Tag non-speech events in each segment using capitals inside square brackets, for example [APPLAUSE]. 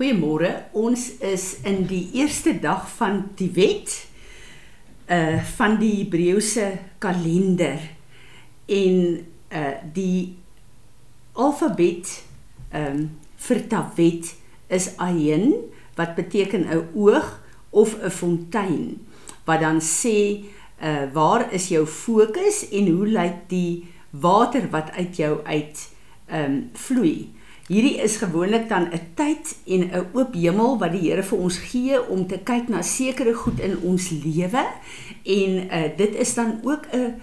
Goeiemôre. Ons is in die eerste dag van die wet uh van die Hebreëse kalender en uh die alfabet um vir Tawet is Ayin wat beteken 'n oog of 'n fontein wat dan sê uh waar is jou fokus en hoe lyk die water wat uit jou uit um vloei. Hierdie is gewoonlik dan 'n tyd en 'n oop hemel wat die Here vir ons gee om te kyk na sekere goed in ons lewe en uh, dit is dan ook 'n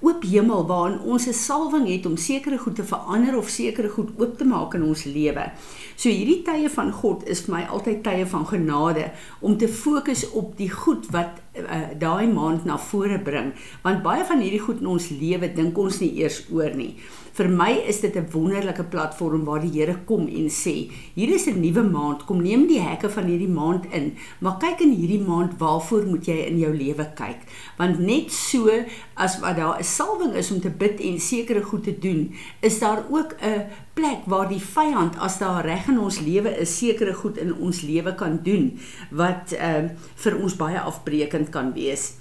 oop hemel waarin ons 'n salwing het om sekere goed te verander of sekere goed oop te maak in ons lewe. So hierdie tye van God is vir my altyd tye van genade om te fokus op die goed wat uh, daai maand na vore bring want baie van hierdie goed in ons lewe dink ons nie eers oor nie. Vir my is dit 'n wonderlike platform waar die Here kom en sê, hier is 'n nuwe maand, kom neem die hekke van hierdie maand in, maar kyk in hierdie maand waarvoor moet jy in jou lewe kyk? Want net so as wat daar 'n salwing is om te bid en sekere goed te doen, is daar ook 'n plek waar die vyand as daar reg in ons lewe is sekere goed in ons lewe kan doen wat uh, vir ons baie afbreekend kan wees.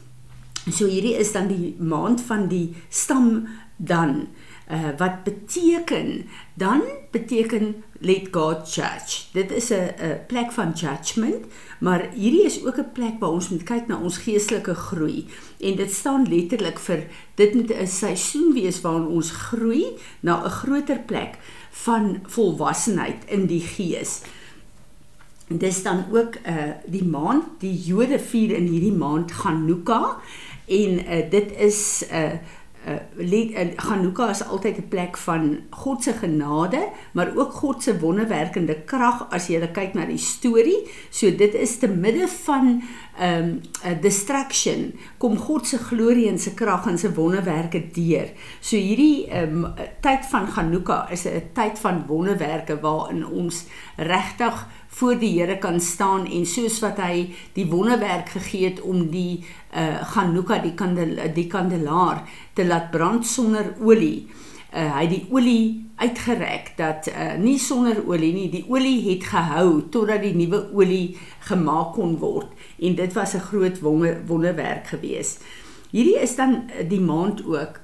So hierdie is dan die maand van die stam dan uh, wat beteken dan beteken let God judge. Dit is 'n 'n plek van judgment, maar hierdie is ook 'n plek waar ons moet kyk na ons geestelike groei en dit staan letterlik vir dit moet 'n seisoen wees waarin ons groei na 'n groter plek van volwassenheid in die gees. En dis dan ook uh die maand, die Jode vier in hierdie maand Hanukkah en uh dit is uh uh Hanukkah is altyd 'n plek van God se genade, maar ook God se wonderwerkende krag as jy kyk na die storie. So dit is te midde van 'n um, 'n distraction kom God se glorie en se krag en se wonderwerke deur. So hierdie um, tyd van Hanukkah is 'n tyd van wonderwerke waarin ons regtig voor die Here kan staan en soos wat hy die wonderwerk gegee het om die uh Hanukkah die kandel die kandelaar te laat brand sonder olie. Uh hy die olie uitgerek dat uh nie sonder olie nie, die olie het gehou totdat die nuwe olie gemaak kon word en dit was 'n groot wonder, wonderwerk geweest. Hierdie is dan die maand ook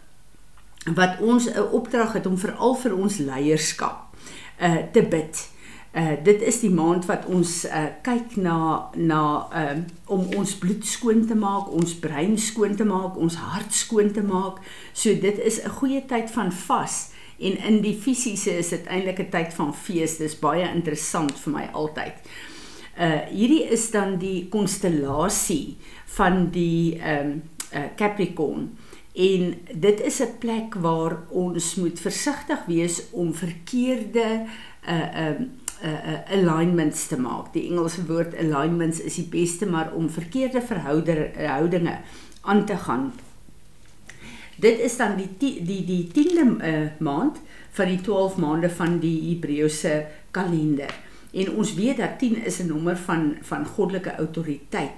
wat ons 'n opdrag het om veral vir ons leierskap uh te bid. Uh dit is die maand wat ons uh kyk na na uh, om ons bloed skoon te maak, ons brein skoon te maak, ons hart skoon te maak. So dit is 'n goeie tyd van vas en in die fisiese is dit eintlik 'n tyd van fees. Dis baie interessant vir my altyd. Uh hierdie is dan die konstellasie van die um uh Capricorn. En dit is 'n plek waar ons moet versigtig wees om verkeerde uh um uh, alignments te maak. Die Engelse woord alignments is die beste maar om verkeerde verhoudinge aan te gaan. Dit is dan die die die 10de uh, maand van die 12 maande van die Hebreëse kalender. En ons weet dat 10 is 'n nommer van van goddelike autoriteit.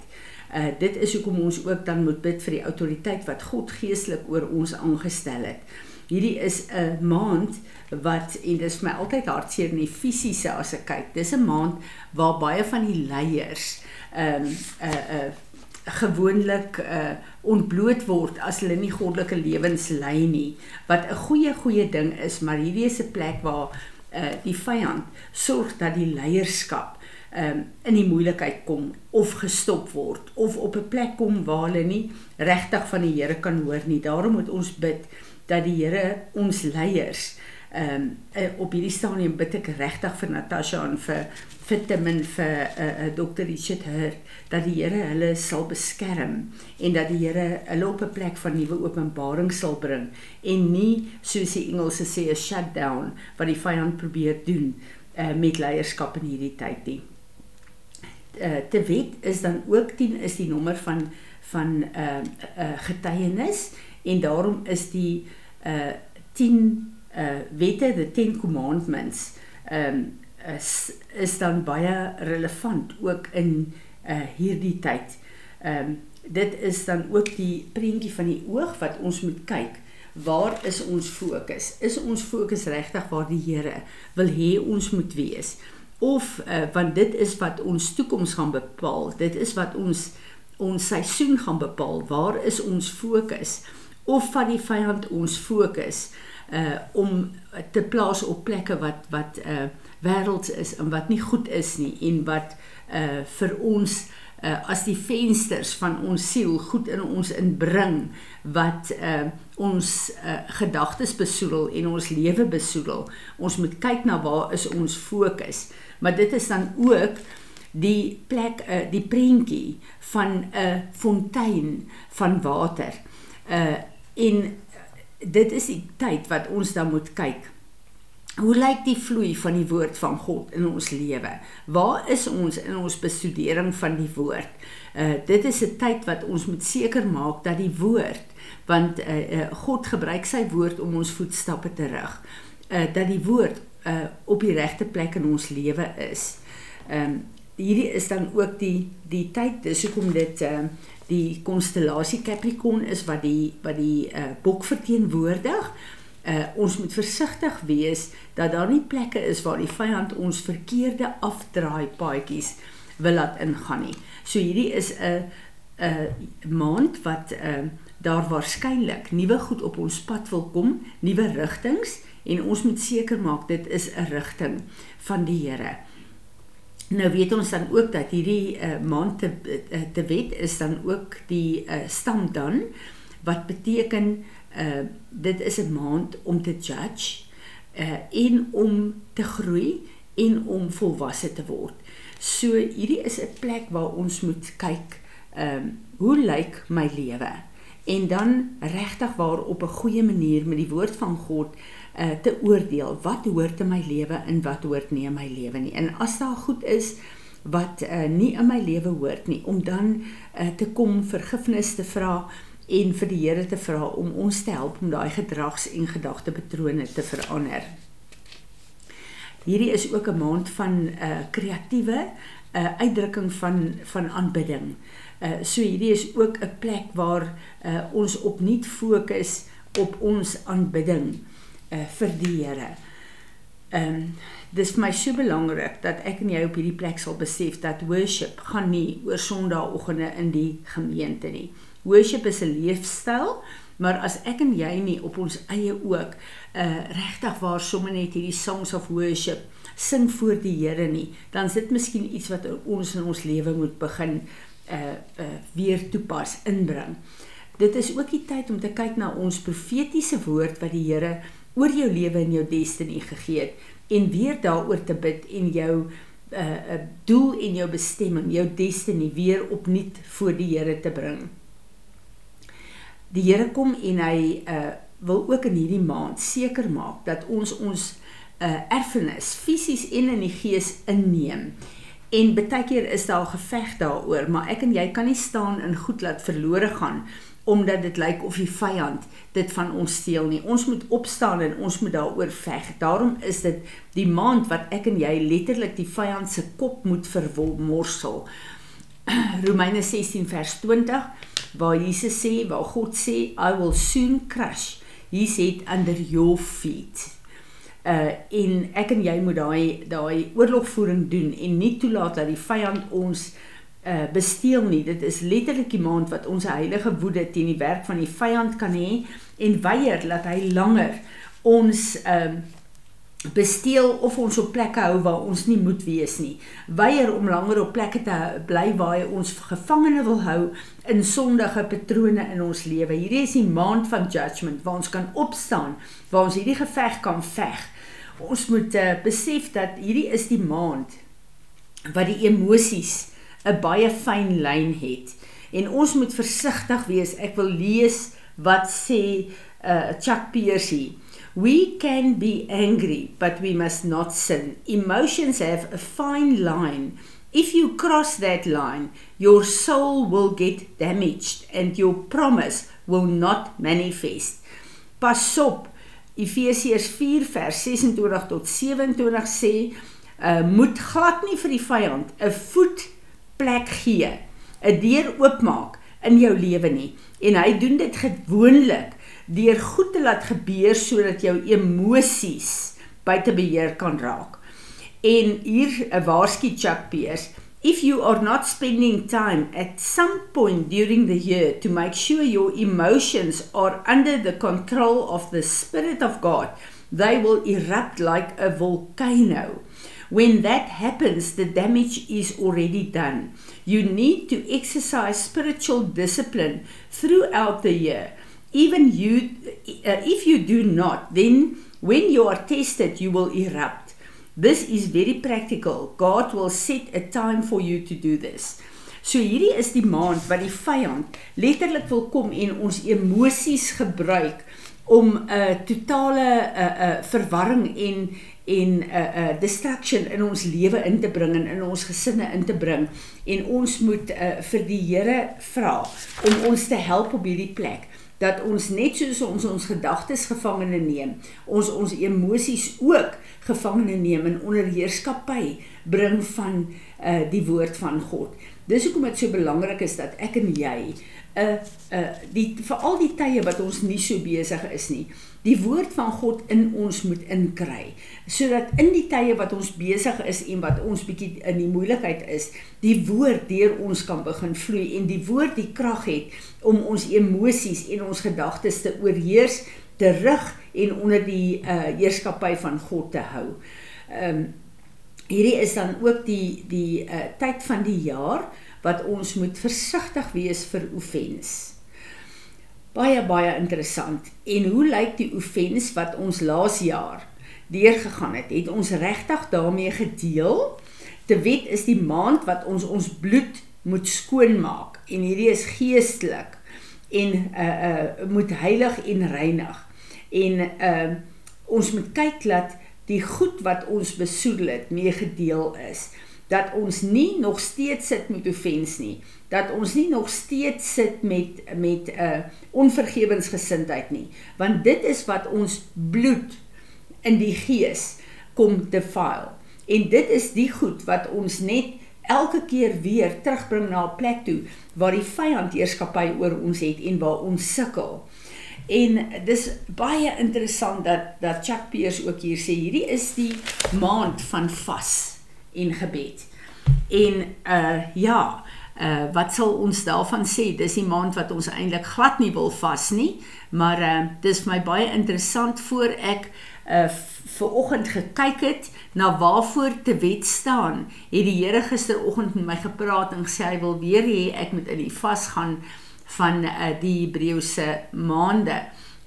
Uh dit is hoekom ons ook dan moet bid vir die autoriteit wat God geestelik oor ons aangestel het hierdie is 'n maand wat en dis vir my altyd hartseer in die fisiese as ek kyk. Dis 'n maand waar baie van die leiers ehm um, 'n uh, 'n uh, gewoonlik uh ontbloot word as hulle nie goddelike lewens lei nie wat 'n goeie goeie ding is maar hierdie is 'n plek waar uh die vyand sorg dat die leierskap um in die moeilikheid kom of gestop word of op 'n plek kom waar hulle nie regtig van die Here kan hoor nie daarom moet ons bid dat die Here ons leiers ehm um, op hierdie stadium bid ek regtig vir Natasha en vir vir Timon vir 'n uh, uh, dokter Richard Hurt dat die Here hulle sal beskerm en dat die Here hulle op 'n plek van nuwe openbaring sal bring en nie soos die Engelse sê 'n shutdown wat die vyand probeer doen uh, met leierskap in hierdie tyd nie. Uh, te wet is dan ook 10 is die nommer van van uh, uh, getuienis en daarom is die uh 10 uh wette the 10 commandments um is is dan baie relevant ook in uh hierdie tyd. Um dit is dan ook die prentjie van die oog wat ons moet kyk. Waar is ons fokus? Is ons fokus regtig waar die Here wil hê ons moet wees? of uh, want dit is wat ons toekoms gaan bepaal. Dit is wat ons ons seisoen gaan bepaal. Waar is ons fokus? Of van die vyand ons fokus uh om te plaas op plekke wat wat uh wêrelds is en wat nie goed is nie en wat uh vir ons uh as die vensters van ons siel goed in ons inbring wat uh ons uh gedagtes besoedel en ons lewe besoedel. Ons moet kyk na waar is ons fokus. Maar dit is dan ook die plek uh die prentjie van 'n fontein van water. Uh en dit is die tyd wat ons dan moet kyk. Hoe lyk die vloei van die woord van God in ons lewe? Waar is ons in ons bestudering van die woord? Uh dit is 'n tyd wat ons moet seker maak dat die woord want uh, uh God gebruik sy woord om ons voetstappe te rig. Uh dat die woord uh op die regte plek in ons lewe is. Ehm um, hierdie is dan ook die die tyd dis hoekom dit ehm uh, die konstellasie Capricorn is wat die wat die uh, bok verteenwoordig. Uh, ons moet versigtig wees dat daar nie plekke is waar die vyand ons verkeerde afdraai paadjies wil laat ingaan nie. So hierdie is 'n 'n maand wat uh, daar waarskynlik nuwe goed op ons pad wil kom, nuwe rigtings en ons moet seker maak dit is 'n rigting van die Here. Nou weet ons dan ook dat hierdie uh, maand te uh, te wet is dan ook die uh, stam dan wat beteken uh, dit is 'n maand om te judge uh, en om te groei en om volwasse te word. So hierdie is 'n plek waar ons moet kyk ehm um, hoe lyk my lewe? En dan regtig waar op 'n goeie manier met die woord van God uh, te oordeel wat hoort in my lewe en wat hoort nie in my lewe nie. En as daar goed is wat uh, nie in my lewe hoort nie, om dan uh, te kom vergifnis te vra en vir die Here te vra om ons te help om daai gedrags- en gedagtepatrone te verander. Hierdie is ook 'n maand van 'n uh, kreatiewe uh, uitdrukking van van aanbidding. Uh, so hierdie is ook 'n plek waar uh, ons opnuut fokus op ons aanbidding uh, vir die Here. Ehm um, dis vir my so belangrik dat ek en jy op hierdie plek sal besef dat worship gaan nie oor Sondagoggende in die gemeente nie. Worship is 'n leefstyl, maar as ek en jy nie op ons eie ook uh regtig waar sommer net hierdie songs of worship sing voor die Here nie, dan is dit miskien iets wat ons in ons lewe moet begin uh uh weer toepas, inbring. Dit is ook die tyd om te kyk na ons profetiese woord wat die Here oor jou lewe en jou destiny gegee het en weer daaroor te bid en jou 'n uh, uh, doel en jou bestemming, jou destiny weer opnuut voor die Here te bring. Die Here kom en hy uh, wil ook in hierdie maand seker maak dat ons ons uh, erfenis fisies en in die gees inneem. En baie keer is daar geveg daaroor, maar ek en jy kan nie staan in goed laat verlore gaan omdat dit lyk of die vyand dit van ons steel nie. Ons moet opstaan en ons moet daaroor veg. Daarom is dit die maand wat ek en jy letterlik die vyand se kop moet vermorsel. [CLEARS THROAT] Romeine 16 vers 20 waar Jesus sê, waar God sê, I will soon crush his head under your feet. Uh en ek en jy moet daai daai oorlogvoering doen en nie toelaat dat die vyand ons uh besteel nie. Dit is letterlik die maand wat ons heilige woede teen die werk van die vyand kan hê en weier dat hy langer ons um uh, besteel of ons op plekke hou waar ons nie moet wees nie. Weier om langer op plekke te bly waar hy ons gevangene wil hou in sondige patrone in ons lewe. Hierdie is die maand van judgment waar ons kan opstaan, waar ons hierdie geveg kan veg. Ons moet uh, besef dat hierdie is die maand wat die emosies 'n baie fyn lyn het. En ons moet versigtig wees. Ek wil lees wat sê uh Chuck Pierce. We can be angry, but we must not sin. Emotions have a fine line. If you cross that line, your soul will get damaged and your promise will not manifest. Pas op. Efesiërs 4 vers 26 tot 27 sê, uh moet glad nie vir die vyand 'n voet plek gee, 'n deur oopmaak in jou lewe nie. En hy doen dit gewoonlik deur goed te laat gebeur sodat jou emosies buite beheer kan raak. En hier 'n waarsku Chuck Pierce If you are not spending time at some point during the year to make sure your emotions are under the control of the Spirit of God, they will erupt like a volcano. When that happens, the damage is already done. You need to exercise spiritual discipline throughout the year. Even you, uh, if you do not, then when you are tested, you will erupt. This is very practical. God will set a time for you to do this. So hierdie is die maand wat die vyand letterlik wil kom en ons emosies gebruik om 'n uh, totale 'n uh, uh, verwarring en en 'n uh, 'n uh, distraction in ons lewe in te bring en in ons gesinne in te bring en ons moet uh, vir die Here vra om ons te help op hierdie plek dat ons net soos ons ons gedagtes gevangene neem, ons ons emosies ook gevangene neem en onder heerskappy bring van uh, die woord van God. Dis hoekom dit so belangrik is dat ek en jy 'n uh, uh, die veral die tye wat ons nie so besig is nie, die woord van God in ons moet inkry sodat in die tye wat ons besig is en wat ons bietjie in die moeilikheid is die woord deur ons kan begin vloei en die woord die krag het om ons emosies en ons gedagtes te oorheers te rig en onder die uh, heerskappy van God te hou. Ehm um, hierdie is dan ook die die uh, tyd van die jaar wat ons moet versigtig wees vir oefens baie baie interessant. En hoe lyk die oefens wat ons laas jaar deurgegaan het? Het ons regtig daarmee gedeel? Te wet is die maand wat ons ons bloed moet skoonmaak en hierdie is geestelik en uh uh moet heilig en reinig. En uh ons moet kyk dat die goed wat ons besoedel het mee gedeel is dat ons nie nog steeds sit met offens nie dat ons nie nog steeds sit met met 'n uh, onvergewensgesindheid nie want dit is wat ons bloed in die gees kom te file en dit is die goed wat ons net elke keer weer terugbring na 'n plek toe waar die vyand heerskappy oor ons het en waar ons sukkel. En dis baie interessant dat dat Chuck Pierce ook hier sê hierdie is die maand van vas en gebed. En uh ja, uh wat sal ons daarvan sê? Dis die maand wat ons eintlik glad nie wil vas nie, maar uh dis vir my baie interessant voor ek uh ver oggend gekyk het na waarvoor te wet staan. Het die Here gisteroggend met my gepraat en gesê hy wil weer hê ek moet in die vas gaan van uh die Hebreëse maande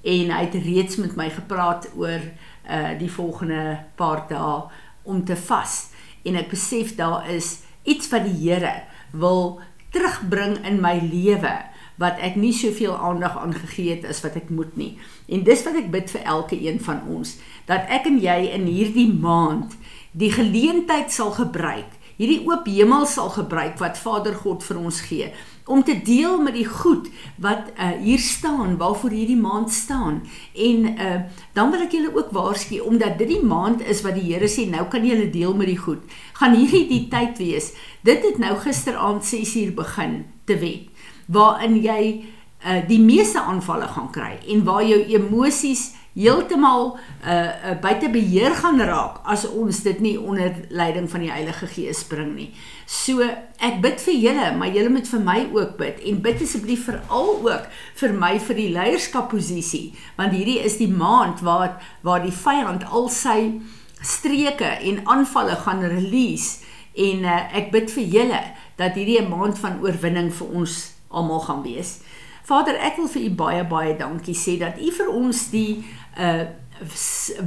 en hy het reeds met my gepraat oor uh die volgende paar dae om te vas en ek besef daar is iets wat die Here wil terugbring in my lewe wat ek nie soveel aandag aan gegee het as wat ek moet nie. En dis wat ek bid vir elke een van ons dat ek en jy in hierdie maand die geleentheid sal gebruik, hierdie oop hemel sal gebruik wat Vader God vir ons gee om te deel met die goed wat uh, hier staan waarvoor hierdie maand staan. En uh, dan wil ek julle ook waarsku omdat dit die maand is wat die Here sê nou kan julle deel met die goed gaan hierdie die tyd wees. Dit het nou gisteraand 6uur begin te wet waarin jy uh, die meeste aanvalle gaan kry en waar jou emosies heeltemal uh, uh buite beheer gaan raak as ons dit nie onder leiding van die Heilige Gees bring nie. So ek bid vir julle, maar julle moet vir my ook bid en bid asseblief vir al ook vir my vir die leierskapposisie, want hierdie is die maand waar waar die vyand al sy streke en aanvalle gaan release en uh, ek bid vir julle dat hierdie 'n maand van oorwinning vir ons almal gaan wees. Vader, ek wil vir u baie baie dankie sê dat u vir ons die uh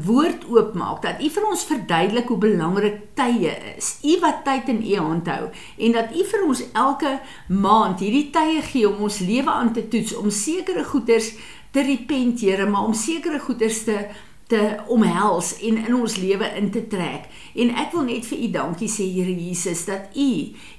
woord oopmaak dat u vir ons verduidelik hoe belangrik tye is. U wat tyd in u hand hou en dat u vir ons elke maand hierdie tye gee om ons lewe aan te toets om sekere goeders te repent, Here, maar om sekere goeders te te omhels en in ons lewe in te trek. En ek wil net vir u dankie sê Here Jesus dat u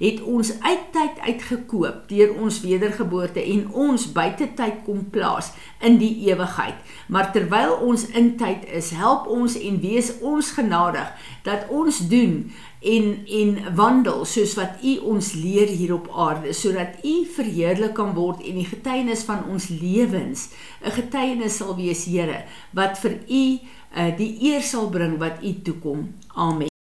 het ons uit tyd uitgekoop deur ons wedergeboorte en ons buite tyd kom plaas in die ewigheid. Maar terwyl ons in tyd is, help ons en wees ons genadig dat ons doen en en wandel soos wat u ons leer hier op aarde sodat u verheerlik kan word en die getuienis van ons lewens 'n getuienis sal wees Here wat vir u uh, die eer sal bring wat u toekom. Amen.